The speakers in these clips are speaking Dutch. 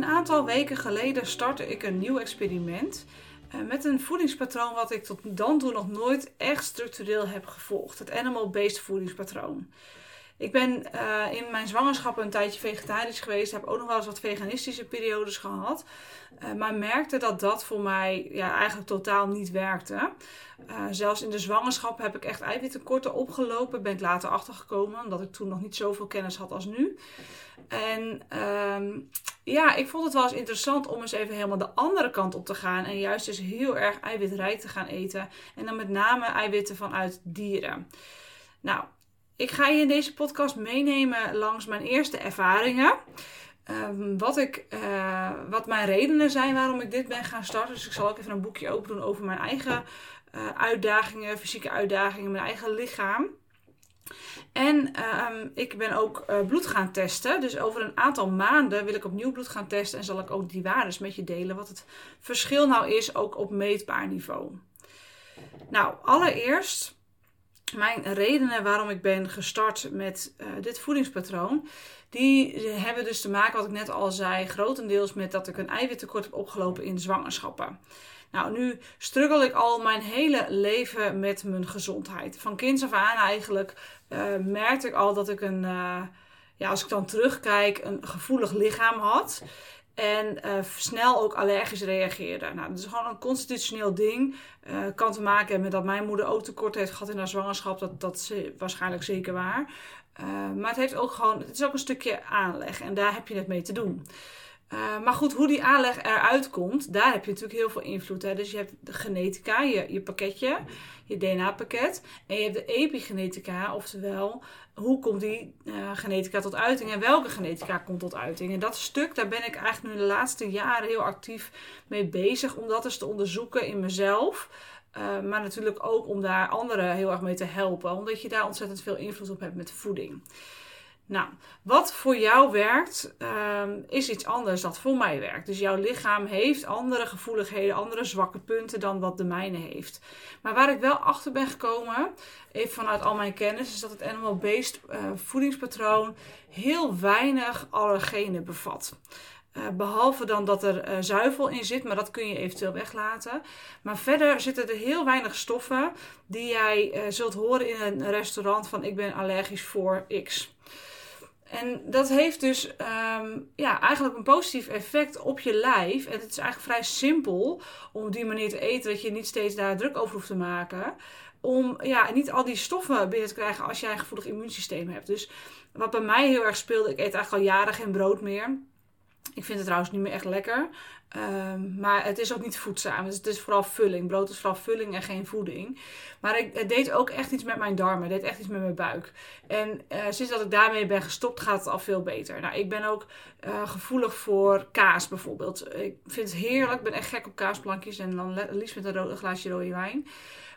Een aantal weken geleden startte ik een nieuw experiment uh, met een voedingspatroon wat ik tot dan toe nog nooit echt structureel heb gevolgd. Het animal-based voedingspatroon. Ik ben uh, in mijn zwangerschap een tijdje vegetarisch geweest. Heb ook nog wel eens wat veganistische periodes gehad. Uh, maar merkte dat dat voor mij ja, eigenlijk totaal niet werkte. Uh, zelfs in de zwangerschap heb ik echt eiwittekorten opgelopen. Ben ik later achtergekomen, omdat ik toen nog niet zoveel kennis had als nu. En um, ja, ik vond het wel eens interessant om eens even helemaal de andere kant op te gaan. En juist dus heel erg eiwitrijk te gaan eten. En dan met name eiwitten vanuit dieren. Nou, ik ga je in deze podcast meenemen langs mijn eerste ervaringen. Um, wat, ik, uh, wat mijn redenen zijn waarom ik dit ben gaan starten. Dus ik zal ook even een boekje open doen over mijn eigen uh, uitdagingen, fysieke uitdagingen, mijn eigen lichaam. En um, ik ben ook uh, bloed gaan testen. Dus over een aantal maanden wil ik opnieuw bloed gaan testen. En zal ik ook die waardes met je delen. Wat het verschil nou is, ook op meetbaar niveau. Nou, allereerst mijn redenen waarom ik ben gestart met uh, dit voedingspatroon, die hebben dus te maken, wat ik net al zei, grotendeels met dat ik een eiwittekort heb opgelopen in zwangerschappen. Nou, nu struggle ik al mijn hele leven met mijn gezondheid. Van kinds af aan eigenlijk uh, merkte ik al dat ik een, uh, ja, als ik dan terugkijk, een gevoelig lichaam had. En uh, snel ook allergisch reageerde. Nou, dat is gewoon een constitutioneel ding. Uh, kan te maken hebben met dat mijn moeder ook tekort heeft gehad in haar zwangerschap. Dat, dat is waarschijnlijk zeker waar. Uh, maar het, heeft ook gewoon, het is ook een stukje aanleg. En daar heb je het mee te doen. Uh, maar goed, hoe die aanleg eruit komt, daar heb je natuurlijk heel veel invloed. Hè? Dus je hebt de genetica, je, je pakketje, je DNA-pakket. En je hebt de epigenetica, oftewel hoe komt die uh, genetica tot uiting en welke genetica komt tot uiting. En dat stuk, daar ben ik eigenlijk nu de laatste jaren heel actief mee bezig om dat eens te onderzoeken in mezelf. Uh, maar natuurlijk ook om daar anderen heel erg mee te helpen, omdat je daar ontzettend veel invloed op hebt met voeding. Nou, wat voor jou werkt, um, is iets anders dan voor mij werkt. Dus jouw lichaam heeft andere gevoeligheden, andere zwakke punten dan wat de mijne heeft. Maar waar ik wel achter ben gekomen, even vanuit al mijn kennis, is dat het animal-based uh, voedingspatroon heel weinig allergenen bevat. Uh, behalve dan dat er uh, zuivel in zit, maar dat kun je eventueel weglaten. Maar verder zitten er heel weinig stoffen die jij zult horen in een restaurant van ik ben allergisch voor X. En dat heeft dus um, ja, eigenlijk een positief effect op je lijf. En het is eigenlijk vrij simpel om op die manier te eten, dat je niet steeds daar druk over hoeft te maken. Om ja, niet al die stoffen binnen te krijgen als jij een gevoelig immuunsysteem hebt. Dus wat bij mij heel erg speelde, ik eet eigenlijk al jaren geen brood meer. Ik vind het trouwens niet meer echt lekker. Um, maar het is ook niet voedzaam. Dus het is vooral vulling. Brood is vooral vulling en geen voeding. Maar ik, het deed ook echt iets met mijn darmen. Het deed echt iets met mijn buik. En uh, sinds dat ik daarmee ben gestopt, gaat het al veel beter. Nou, ik ben ook uh, gevoelig voor kaas bijvoorbeeld. Ik vind het heerlijk. Ik ben echt gek op kaasplankjes. En dan liefst met een, glaasje rode wijn.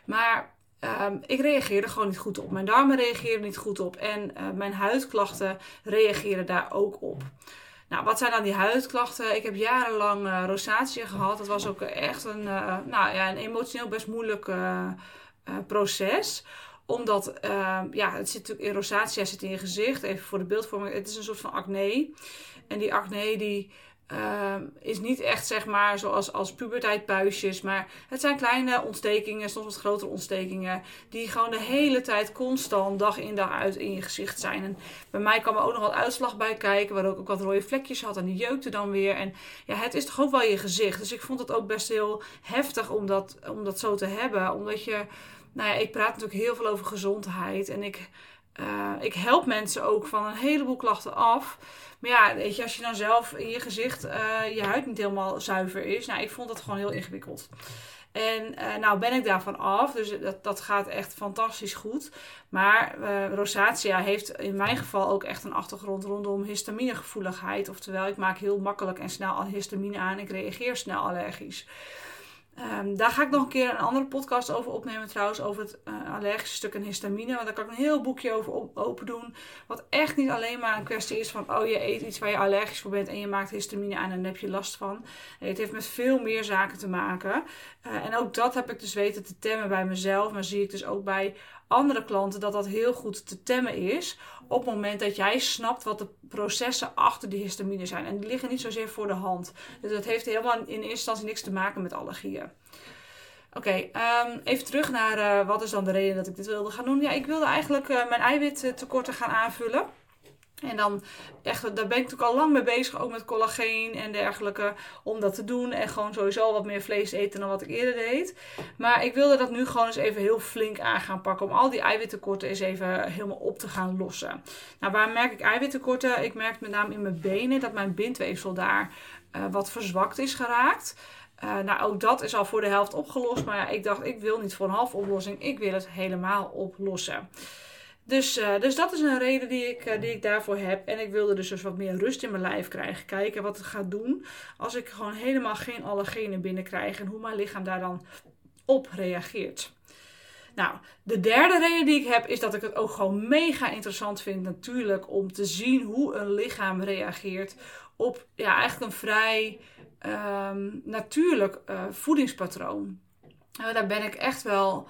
Maar Um, ik reageerde gewoon niet goed op. Mijn darmen reageerden niet goed op. En uh, mijn huidklachten reageren daar ook op. Nou, wat zijn dan die huidklachten? Ik heb jarenlang uh, rosatie gehad. Dat was ook echt een, uh, nou, ja, een emotioneel best moeilijk uh, proces omdat, ja, het zit natuurlijk in rosatia zit in je gezicht. Even voor de beeldvorming. Het is een soort van acne. En die acne die uh, is niet echt zeg maar zoals als puberteitpuisjes. Maar het zijn kleine ontstekingen, soms wat grotere ontstekingen. Die gewoon de hele tijd constant dag in dag uit in je gezicht zijn. En bij mij kwam er ook nog wat uitslag bij kijken. Waar ik ook wat rode vlekjes had. En die jeukte dan weer. En ja, het is toch ook wel je gezicht. Dus ik vond het ook best heel heftig om dat, om dat zo te hebben. Omdat je, nou ja, ik praat natuurlijk heel veel over gezondheid. En ik uh, ik help mensen ook van een heleboel klachten af. Maar ja, weet je, als je dan zelf in je gezicht uh, je huid niet helemaal zuiver is. Nou, ik vond dat gewoon heel ingewikkeld. En uh, nou ben ik daarvan af. Dus dat, dat gaat echt fantastisch goed. Maar uh, rosacea heeft in mijn geval ook echt een achtergrond rondom histaminegevoeligheid. Oftewel, ik maak heel makkelijk en snel al histamine aan. Ik reageer snel allergisch. Um, daar ga ik nog een keer een andere podcast over opnemen trouwens. Over het uh, allergische stuk en histamine. Want daar kan ik een heel boekje over op, open doen. Wat echt niet alleen maar een kwestie is van... Oh, je eet iets waar je allergisch voor bent en je maakt histamine aan en daar heb je last van. Nee, het heeft met veel meer zaken te maken. Uh, en ook dat heb ik dus weten te temmen bij mezelf. Maar zie ik dus ook bij andere klanten dat dat heel goed te temmen is. Op het moment dat jij snapt wat de processen achter die histamine zijn. En die liggen niet zozeer voor de hand. Dus dat heeft helemaal in eerste instantie niks te maken met allergieën. Oké, ehm, even terug naar uh, wat is dan de reden dat ik dit wilde gaan doen. Ja, ik wilde eigenlijk uh, mijn eiwittekorten gaan aanvullen. En dan echt, daar ben ik natuurlijk al lang mee bezig, ook met collageen en dergelijke, om dat te doen. En gewoon sowieso wat meer vlees eten dan wat ik eerder deed. Maar ik wilde dat nu gewoon eens even heel flink aan gaan pakken, om al die eiwittekorten eens even helemaal op te gaan lossen. Nou, waar merk ik eiwittekorten? Ik merk met name in mijn benen dat mijn bindweefsel daar uh, wat verzwakt is geraakt. Uh, nou, ook dat is al voor de helft opgelost. Maar ja, ik dacht, ik wil niet voor een half oplossing. Ik wil het helemaal oplossen. Dus, uh, dus dat is een reden die ik, uh, die ik daarvoor heb. En ik wilde dus, dus wat meer rust in mijn lijf krijgen. Kijken wat het gaat doen als ik gewoon helemaal geen allergenen binnenkrijg. En hoe mijn lichaam daar dan op reageert. Nou, de derde reden die ik heb is dat ik het ook gewoon mega interessant vind natuurlijk om te zien hoe een lichaam reageert op ja, eigenlijk een vrij um, natuurlijk uh, voedingspatroon. Uh, daar ben ik echt wel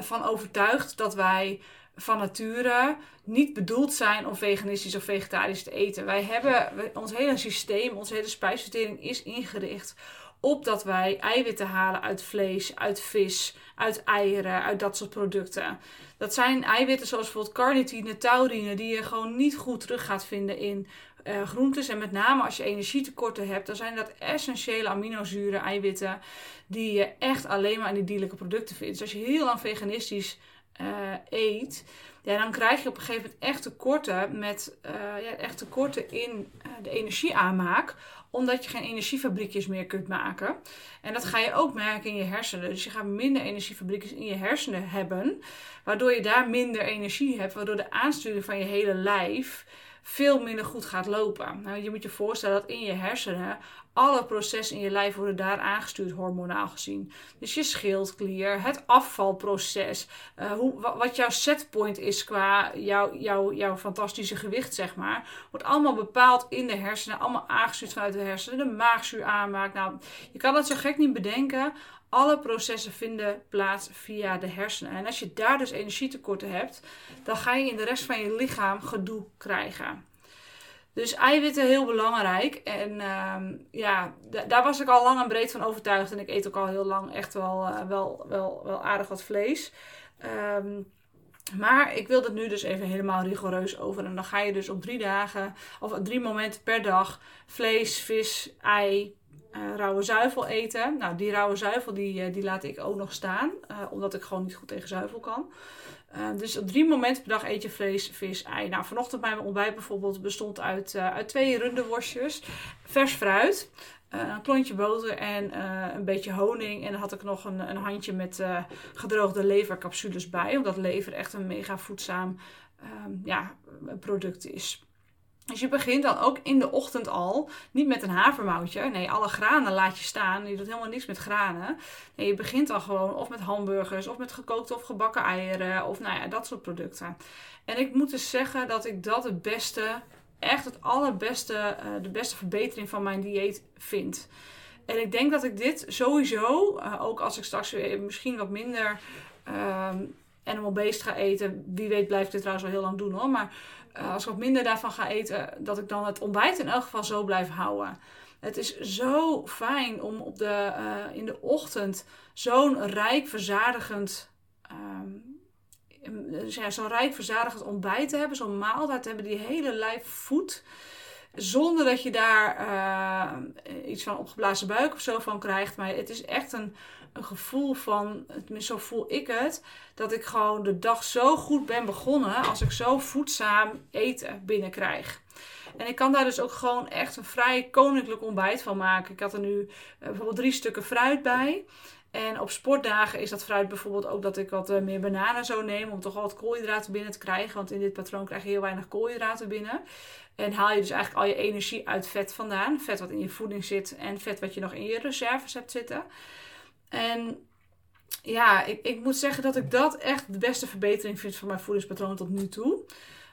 van overtuigd dat wij van nature niet bedoeld zijn om veganistisch of vegetarisch te eten. Wij hebben ons hele systeem, onze hele spijsvertering is ingericht op dat wij eiwitten halen uit vlees, uit vis, uit eieren, uit dat soort producten. Dat zijn eiwitten zoals bijvoorbeeld carnitine, taurine, die je gewoon niet goed terug gaat vinden in uh, groentes. En met name als je energietekorten hebt, dan zijn dat essentiële aminozuren, eiwitten, die je echt alleen maar in die dierlijke producten vindt. Dus als je heel lang veganistisch uh, eet, ja, dan krijg je op een gegeven moment echt tekorten, met, uh, ja, echt in de energieaanmaak omdat je geen energiefabriekjes meer kunt maken. En dat ga je ook merken in je hersenen. Dus je gaat minder energiefabriekjes in je hersenen hebben, waardoor je daar minder energie hebt, waardoor de aansturing van je hele lijf veel minder goed gaat lopen. Nou, je moet je voorstellen dat in je hersenen alle processen in je lijf worden daar aangestuurd, hormonaal gezien. Dus je schildklier, het afvalproces, uh, hoe, wat jouw setpoint is qua jouw, jouw, jouw fantastische gewicht, zeg maar, wordt allemaal bepaald in de hersenen, allemaal aangestuurd vanuit de hersenen. De maagzuur aanmaakt. Nou, je kan het zo gek niet bedenken. Alle processen vinden plaats via de hersenen. En als je daar dus energietekorten hebt, dan ga je in de rest van je lichaam gedoe krijgen. Dus eiwitten heel belangrijk. En uh, ja, daar was ik al lang en breed van overtuigd. En ik eet ook al heel lang echt wel, uh, wel, wel, wel aardig wat vlees. Um, maar ik wil het nu dus even helemaal rigoureus over. En dan ga je dus op drie dagen, of drie momenten per dag, vlees, vis, ei, uh, rauwe zuivel eten. Nou, die rauwe zuivel die, uh, die laat ik ook nog staan. Uh, omdat ik gewoon niet goed tegen zuivel kan. dus op drie momenten per dag eet je vlees, vis, ei. Nou, vanochtend mijn ontbijt bijvoorbeeld bestond uit, uit twee runderworstjes. Vers fruit. een klontje boter en een beetje honing. En dan had ik nog een, een handje met gedroogde levercapsules bij. Omdat lever echt een mega voedzaam ehm, ja, product is. Dus je begint dan ook in de ochtend al, niet met een havermoutje. Nee, alle granen laat je staan. Je doet helemaal niks met granen. Nee, je begint dan gewoon of met hamburgers, of met gekookte of gebakken eieren, of nou ja, dat soort producten. En ik moet dus zeggen dat ik dat het beste, echt het allerbeste, uh, de beste verbetering van mijn dieet vind. En ik denk dat ik dit sowieso, uh, ook als ik straks weer misschien wat minder uh, animal based ga eten. Wie weet blijf ik dit trouwens wel heel lang doen hoor. Maar uh, als ik wat minder daarvan ga eten, dat ik dan het ontbijt in elk geval zo blijf houden. Het is zo fijn om op de, uh, in de ochtend zo'n rijk verzadigend. Um, ja, zo'n rijk verzadigend ontbijt te hebben, zo'n maaltijd te hebben die hele lijf voedt. Zonder dat je daar uh, iets van opgeblazen buik of zo van krijgt. Maar het is echt een, een gevoel van, tenminste zo voel ik het, dat ik gewoon de dag zo goed ben begonnen als ik zo voedzaam eten binnenkrijg. En ik kan daar dus ook gewoon echt een vrij koninklijk ontbijt van maken. Ik had er nu uh, bijvoorbeeld drie stukken fruit bij. En op sportdagen is dat fruit bijvoorbeeld ook dat ik wat uh, meer bananen zo neem. Om toch wel wat koolhydraten binnen te krijgen. Want in dit patroon krijg je heel weinig koolhydraten binnen. En haal je dus eigenlijk al je energie uit vet vandaan. Vet wat in je voeding zit en vet wat je nog in je reserves hebt zitten. En ja, ik, ik moet zeggen dat ik dat echt de beste verbetering vind van mijn voedingspatroon tot nu toe.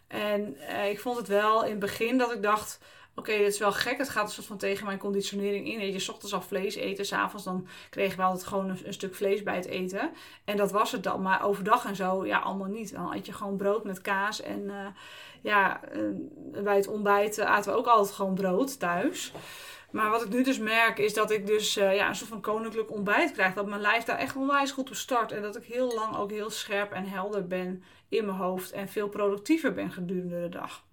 En eh, ik vond het wel in het begin dat ik dacht: oké, dit is wel gek. Het gaat een soort van tegen mijn conditionering in. Je, je ochtends al vlees eten, s'avonds dan kregen we altijd gewoon een, stuk vlees bij het eten. En dat was het dan. Maar overdag en zo, ja, allemaal niet. Dan had je gewoon brood met kaas. En uh, ja, uh, bij het ontbijt aten we ook altijd gewoon brood thuis. Maar wat ik nu dus merk is dat ik dus uh, ja, een soort van koninklijk ontbijt krijg. Dat mijn lijf daar echt onwijs goed op start. En dat ik heel lang ook heel scherp en helder ben in mijn hoofd. En veel productiever ben gedurende de dag.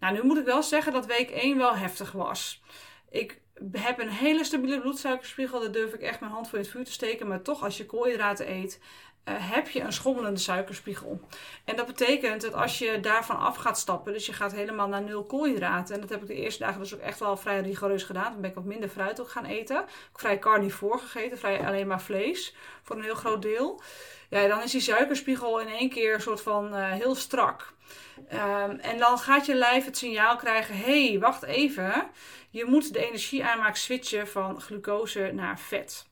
Nou, nu moet ik wel zeggen dat week 1 wel heftig was. Ik heb een hele stabiele bloedsuikerspiegel. Daar durf ik echt mijn hand voor in het vuur te steken. Maar toch, als je koolhydraten eet, uh, heb je een schommelende suikerspiegel. En dat betekent dat als je daarvan af gaat stappen, dus je gaat helemaal naar nul koolhydraten. En dat heb ik de eerste dagen dus ook echt wel vrij rigoureus gedaan. Dan ben ik wat minder fruit ook gaan eten. Ook vrij carnivore gegeten, vrij alleen maar vlees voor een heel groot deel. Ja, dan is die suikerspiegel in één keer een soort van uh, heel strak. Um, en dan gaat je lijf het signaal krijgen: hé, hey, wacht even. Je moet de energieaanmaak switchen van glucose naar vet.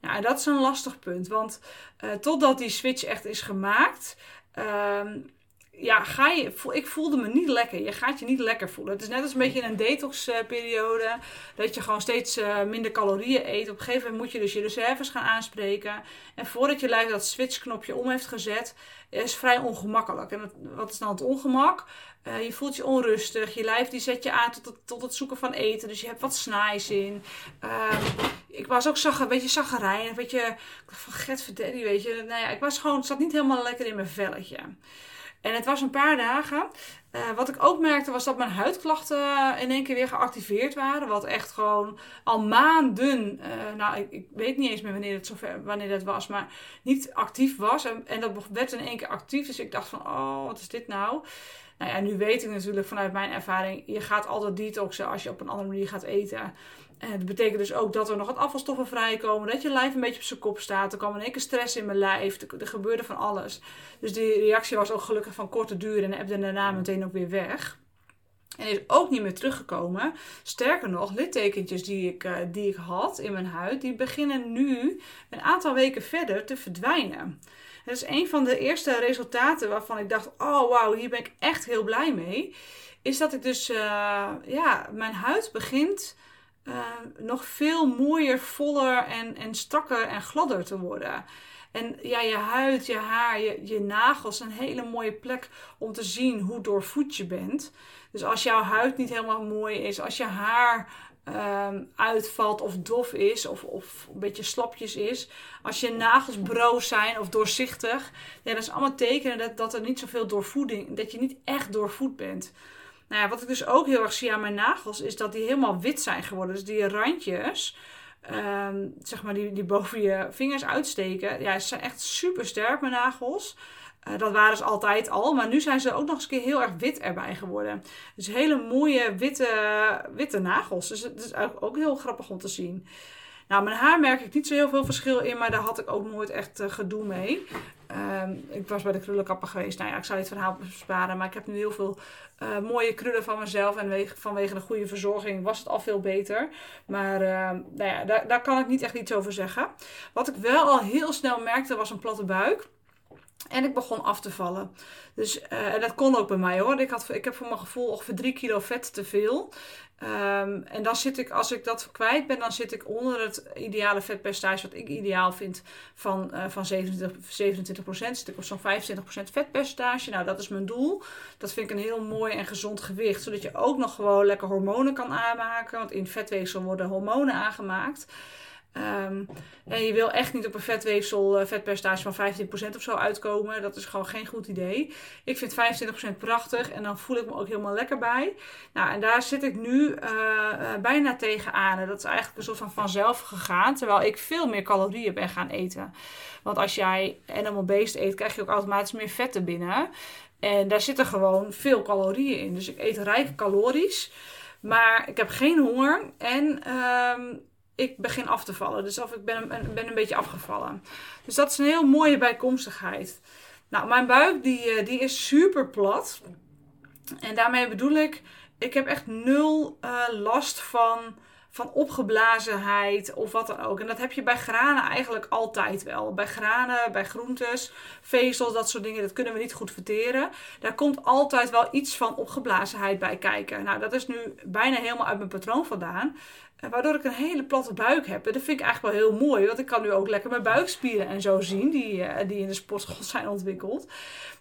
Nou, en dat is een lastig punt, want uh, totdat die switch echt is gemaakt, um, ja, ga je, ik voelde me niet lekker. Je gaat je niet lekker voelen. Het is net als een beetje een detoxperiode. Dat je gewoon steeds uh, minder calorieën eet. Op een gegeven moment moet je dus je reserves gaan aanspreken. En voordat je lijf dat switchknopje om heeft gezet, is vrij ongemakkelijk. En wat is dan het ongemak? Uh, je voelt je onrustig. Je lijf die zet je aan tot het, tot het zoeken van eten. Dus je hebt wat snaais in. Uh, ik was ook zag, een beetje zaggerijn. Een beetje van get weet je. Nou ja, ik was gewoon, zat niet helemaal lekker in mijn velletje. En het was een paar dagen. Uh, wat ik ook merkte was dat mijn huidklachten in één keer weer geactiveerd waren. Wat echt gewoon al maanden, uh, nou ik, ik, weet niet eens meer wanneer, het zover, wanneer dat was, maar niet actief was. En, en dat werd in één keer actief. Dus ik dacht van, oh wat is dit nou? Nou ja, nu weet ik natuurlijk vanuit mijn ervaring, je gaat altijd detoxen als je op een andere manier gaat eten. En dat betekent dus ook dat er nog wat afvalstoffen vrijkomen. Dat je lijf een beetje op zijn kop staat. Er kwam in één keer stress in mijn lijf. Er, gebeurde van alles. Dus die reactie was ook gelukkig van korte duur. En ebde daarna meteen ook weer weg. En is ook niet meer teruggekomen. Sterker nog, littekentjes die ik, uh, die ik had in mijn huid, die beginnen nu een aantal weken verder te verdwijnen. Dat is een van de eerste resultaten waarvan ik dacht: oh wauw, hier ben ik echt heel blij mee. Is dat ik dus, uh, ja, mijn huid begint uh, nog veel mooier, voller en, en strakker en gladder te worden. En ja, je huid, je haar, je, je nagels, een hele mooie plek om te zien hoe doorvoed je bent. Dus als jouw huid niet helemaal mooi is, als je haar um, uitvalt of dof is of, of een beetje slapjes is. Als je nagels broos zijn of doorzichtig. Ja, dat is allemaal tekenen dat, dat er niet zoveel doorvoeding, dat je niet echt doorvoed bent. Nou ja, wat ik dus ook heel erg zie aan mijn nagels, is dat die helemaal wit zijn geworden. Dus die randjes, um, zeg maar, die, die boven je vingers uitsteken, ja, ze zijn echt super sterk, mijn nagels. Uh, dat waren ze altijd al, maar nu zijn ze ook nog eens een keer heel erg wit erbij geworden. Dus hele mooie witte, witte nagels. Dus het is ook heel grappig om te zien. Nou, mijn haar merk ik niet zo heel veel verschil in, maar daar had ik ook nooit echt uh, gedoe mee. Um, ik was bij de krullenkapper geweest. Nou ja, ik zou het verhaal besparen, maar ik heb nu heel veel uh, mooie krullen van mezelf. En vanwege de goede verzorging was het al veel beter. Maar uh, nou ja, daar, daar kan ik niet echt iets over zeggen. Wat ik wel al heel snel merkte was een platte buik. En ik begon af te vallen. Dus, uh, en dat kon ook bij mij hoor. Ik, had, ik heb voor mijn gevoel ongeveer 3 kilo vet te veel. Um, en dan zit ik, als ik dat kwijt ben, dan zit ik onder het ideale vetpercentage, wat ik ideaal vind, van, uh, van 27, 27 procent. Zit ik op zo'n 25% vetpercentage. Nou, dat is mijn doel. Dat vind ik een heel mooi en gezond gewicht, zodat je ook nog gewoon lekker hormonen kan aanmaken. Want in vetweefsel worden hormonen aangemaakt. Um, en je wil echt niet op een vetweefsel uh, vetpercentage van 15% of zo uitkomen. Dat is gewoon geen goed idee. Ik vind 25% prachtig en dan voel ik me ook helemaal lekker bij. Nou, en daar zit ik nu uh, bijna tegenaan. En dat is eigenlijk een soort van vanzelf gegaan. Terwijl ik veel meer calorieën ben gaan eten. Want als jij animal based eet, krijg je ook automatisch meer vetten binnen. En daar zitten gewoon veel calorieën in. Dus ik eet rijk calorisch. Maar ik heb geen honger. En um, ik begin af te vallen. Dus of ik ben, ben een beetje afgevallen. Dus dat is een heel mooie bijkomstigheid. Nou, mijn buik die, eh, die is super plat. En daarmee bedoel ik, ik heb echt nul uh, last van, van opgeblazenheid of wat dan ook. En dat heb je bij granen eigenlijk altijd wel. Bij granen, bij groentes, vezels, dat soort dingen, dat kunnen we niet goed verteren. Daar komt altijd wel iets van opgeblazenheid bij kijken. Nou, dat is nu bijna helemaal uit mijn patroon vandaan. Waardoor ik een hele platte buik heb. En dat vind ik eigenlijk wel heel mooi. Want ik kan nu ook lekker mijn buikspieren en zo zien. Die, uh, die in de sportschool zijn ontwikkeld.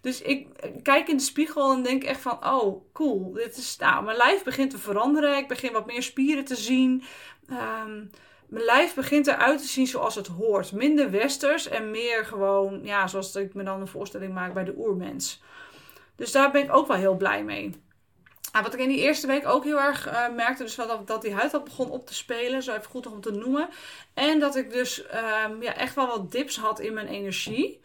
Dus ik kijk in de spiegel en denk echt van... Oh, cool. Dit is, nou, mijn lijf begint te veranderen. Ik begin wat meer spieren te zien. Um, mijn lijf begint eruit te zien zoals het hoort. Minder westers en meer gewoon... Ja, zoals ik me dan een voorstelling maak bij de oermens. Dus daar ben ik ook wel heel blij mee. Nou, wat ik in die eerste week ook heel erg uh, merkte, dus dat, dat die huid al begon op te spelen, zo even goed om te noemen. En dat ik dus um, ja, echt wel wat dips had in mijn energie.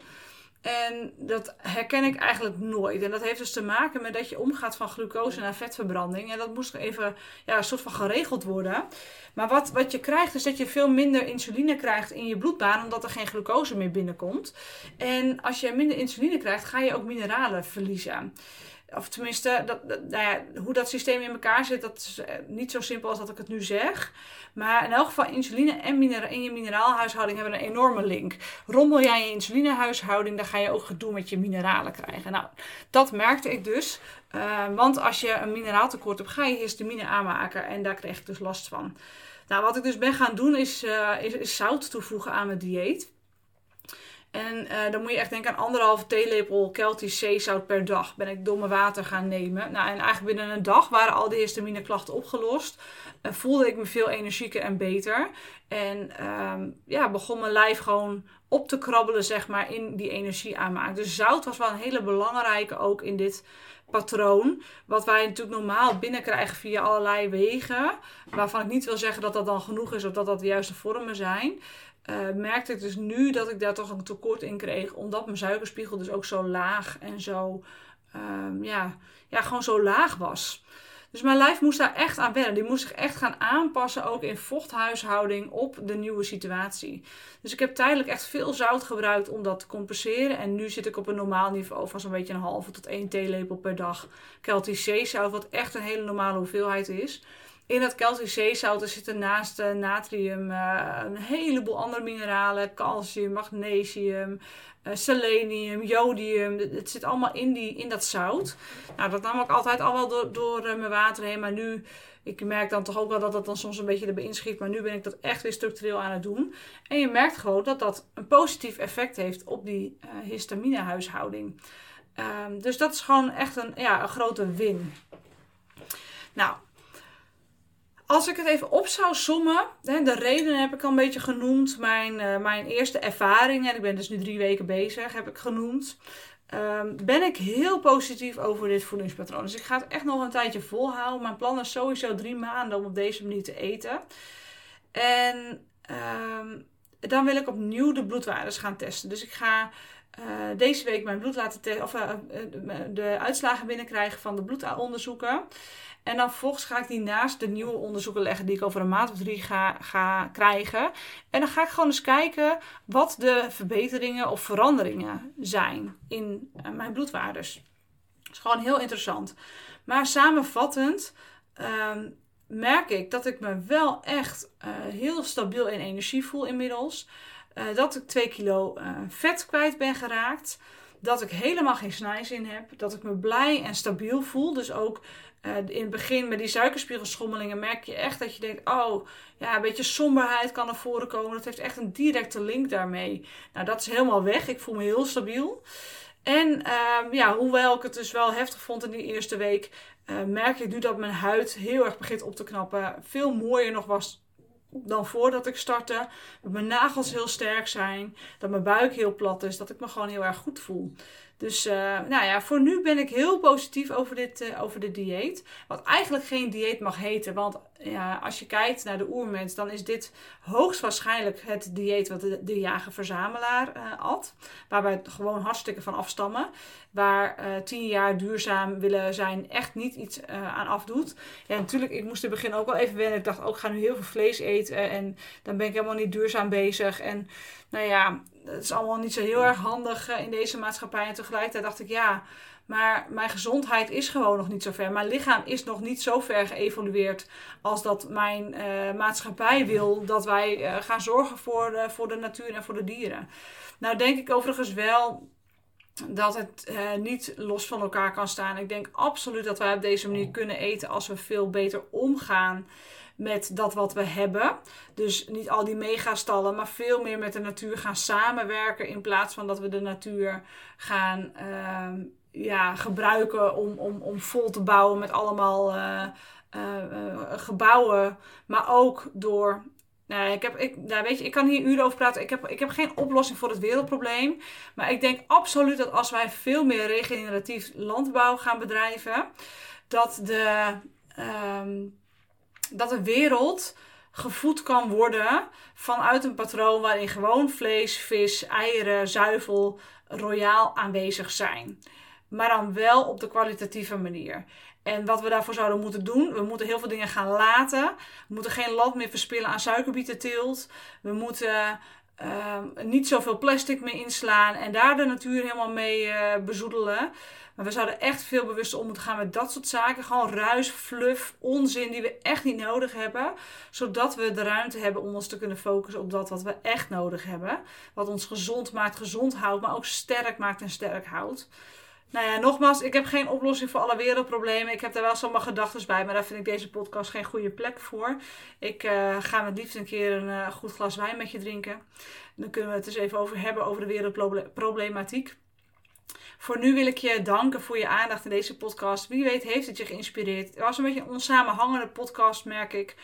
En dat herken ik eigenlijk nooit. En dat heeft dus te maken met dat je omgaat van glucose naar vetverbranding. En dat moest even ja, een soort van geregeld worden. Maar wat, wat je krijgt is dat je veel minder insuline krijgt in je bloedbaan, omdat er geen glucose meer binnenkomt. En als je minder insuline krijgt, ga je ook mineralen verliezen. Of tenminste, dat, nou ja, hoe dat systeem in elkaar zit, dat is eh, niet zo simpel als dat ik het nu zeg. Maar in elk geval, insuline en je mineraalhuishouding hebben een enorme link. Rommel jij je insulinehuishouding, dan ga je ook gedoe met je mineralen krijgen. Nou, dat merkte ik dus. Uh, want als je een mineraaltekort hebt, ga je histamine aanmaken. En daar kreeg ik dus last van. Nou, wat ik dus ben gaan doen, is, is, is zout toevoegen aan mijn dieet. En uh, dan moet je echt denken aan anderhalve theelepel Keltisch zeezout per dag. Ben ik domme water gaan nemen. Nou, en eigenlijk binnen een dag waren al die histamine klachten opgelost. Uh, voelde ik me veel energieker en beter. En um, ja, begon mijn lijf gewoon op te krabbelen, zeg maar, in die energie aanmaak. Dus zout was wel een hele belangrijke ook in dit patroon. Wat wij natuurlijk normaal binnenkrijgen via allerlei wegen. Waarvan ik niet wil zeggen dat dat dan genoeg is of dat dat de juiste vormen zijn. Uh, merkte ik dus nu dat ik daar toch een tekort in kreeg. Omdat mijn suikerspiegel dus ook zo laag en zo, um, ja, ja, gewoon zo laag was. Dus mijn lijf moest daar echt aan wennen. Die moest zich echt gaan aanpassen, ook in vochthuishouding, op de nieuwe situatie. Dus ik heb tijdelijk echt veel zout gebruikt om dat te compenseren. En nu zit ik op een normaal niveau van zo'n beetje een halve tot één theelepel per dag Keltisch zeezout. Wat echt een hele normale hoeveelheid is. In dat Keltisch zeezout zitten naast uh, natrium uh, een heleboel andere mineralen. Calcium, magnesium, uh, selenium, jodium. Het zit allemaal in, die, in dat zout. Nou, dat nam ik altijd al wel door, door mijn water heen. Maar nu, ik merk dan toch ook wel dat dat dan soms een beetje erbij inschiet. Maar nu ben ik dat echt weer structureel aan het doen. En je merkt gewoon dat dat een positief effect heeft op die histaminehuishouding. Um, dus dat is gewoon echt een, ja, een grote win. Nou, als ik het even op zou sommen, de redenen heb ik al een beetje genoemd. Mijn, uh, mijn eerste ervaringen, ik ben dus nu drie weken bezig, heb ik genoemd. Um, ben ik heel positief over dit voedingspatroon. Dus ik ga het echt nog een tijdje volhouden. Mijn plan is sowieso drie maanden om op deze manier te eten. En um, dan wil ik opnieuw de bloedwaardes gaan testen. Dus ik ga uh, deze week mijn bloed laten of uh, de uitslagen binnenkrijgen van de bloedonderzoeken. En dan vervolgens ga ik die naast de nieuwe onderzoeken leggen die ik over een maand of drie ga, ga krijgen. En dan ga ik gewoon eens kijken wat de verbeteringen of veranderingen zijn in mijn bloedwaardes. Dat is gewoon heel interessant. Maar samenvattend um, merk ik dat ik me wel echt heel stabiel in energie voel inmiddels. Uh, dat ik 2 kilo vet kwijt ben geraakt dat ik helemaal geen snijzin heb. Dat ik me blij en stabiel voel. Dus ook uh, in het begin met die suikerspiegelschommelingen merk je echt dat je denkt: oh, ja, een beetje somberheid kan naar voren komen. Dat heeft echt een directe link daarmee. Nou, dat is helemaal weg. Ik voel me heel stabiel. En uh, ja, hoewel ik het dus wel heftig vond in die eerste week, merk ik nu dat mijn huid heel erg begint op te knappen. Veel mooier nog was dan voordat ik startte. Dat mijn nagels heel sterk zijn. Dat mijn buik heel plat is. Dat ik me gewoon heel erg goed voel. Dus uh, nou ja, voor nu ben ik heel positief over dit, uh, over dit dieet. Wat eigenlijk geen dieet mag heten. Want ja, als je kijkt naar de oermens, dan is dit hoogstwaarschijnlijk het dieet wat de, de jager-verzamelaar uh, at. Waar wij gewoon hartstikke van afstammen. Waar tien jaar duurzaam willen zijn echt niet iets aan afdoet. Ja, natuurlijk, ik moest in het begin ook wel even wennen. Ik dacht, ook oh, ik ga nu heel veel vlees eten. En dan ben ik helemaal niet duurzaam bezig. En nou ja, het is allemaal niet zo heel erg handig eh, in deze maatschappij. En tegelijkertijd dacht ik, ja, maar mijn gezondheid is gewoon nog niet zo ver. Mijn lichaam is nog niet zo ver geëvolueerd als dat mijn uh, maatschappij wil dat wij uh, gaan zorgen voor, uh, voor de natuur en voor de dieren. Nou denk ik overigens wel dat het niet los van elkaar kan staan. Ik denk absoluut dat wij op deze manier kunnen eten als we veel beter omgaan met dat wat we hebben. Dus niet al die megastallen, maar veel meer met de natuur gaan samenwerken. In plaats van dat we de natuur gaan uh, ja, gebruiken om, om, om vol te bouwen met allemaal uh, gebouwen. Maar ook door nou, ik, heb, ik, nou, weet je, ik kan hier uren over praten. Ik heb, ik heb geen oplossing voor het wereldprobleem. Maar ik denk absoluut dat als wij veel meer regeneratief landbouw gaan bedrijven, dat de, um, dat de wereld gevoed kan worden vanuit een patroon waarin gewoon vlees, vis, eieren, zuivel royaal aanwezig zijn. Maar dan wel op de kwalitatieve manier. En wat we daarvoor zouden moeten doen, we moeten heel veel dingen gaan laten. We moeten geen land meer verspillen aan suikerbietenteelt. We moeten uh, niet zoveel plastic meer inslaan en daar de natuur helemaal mee uh, bezoedelen. Maar we zouden echt veel bewuster om moeten gaan met dat soort zaken. Gewoon ruis, fluff, onzin die we echt niet nodig hebben. Zodat we de ruimte hebben om ons te kunnen focussen op dat wat we echt nodig hebben. Wat ons gezond maakt, gezond houdt, maar ook sterk maakt en sterk houdt. Nou ja, nogmaals, ik heb geen oplossing voor alle wereldproblemen. Ik heb daar wel zomaar gedachten bij, maar daar vind ik deze podcast geen goede plek voor. Ik uh, ga met liefst een keer een uh, goed glas wijn met je drinken. En dan kunnen we het eens even over hebben over de wereldproblematiek. Voor nu wil ik je danken voor je aandacht in deze podcast. Wie weet heeft het je geïnspireerd. Het was een beetje een onsamenhangende podcast, merk ik.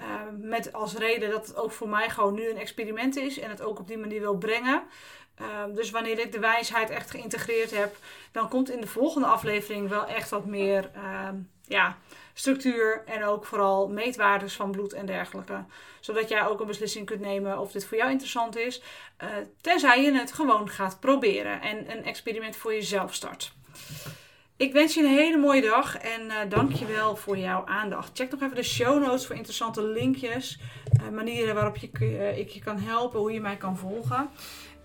Uh, met als reden dat het ook voor mij gewoon nu een experiment is en het ook op die manier wil brengen. Uh, dus wanneer ik de wijsheid echt geïntegreerd heb, dan komt in de volgende aflevering wel echt wat meer uh, ja, structuur en ook vooral meetwaardes van bloed en dergelijke. Zodat jij ook een beslissing kunt nemen of dit voor jou interessant is. Uh, tenzij je het gewoon gaat proberen en een experiment voor jezelf start. Ik wens je een hele mooie dag en uh, dank je wel voor jouw aandacht. Check nog even de show notes voor interessante linkjes, uh, manieren waarop je, ik je kan helpen, hoe je mij kan volgen.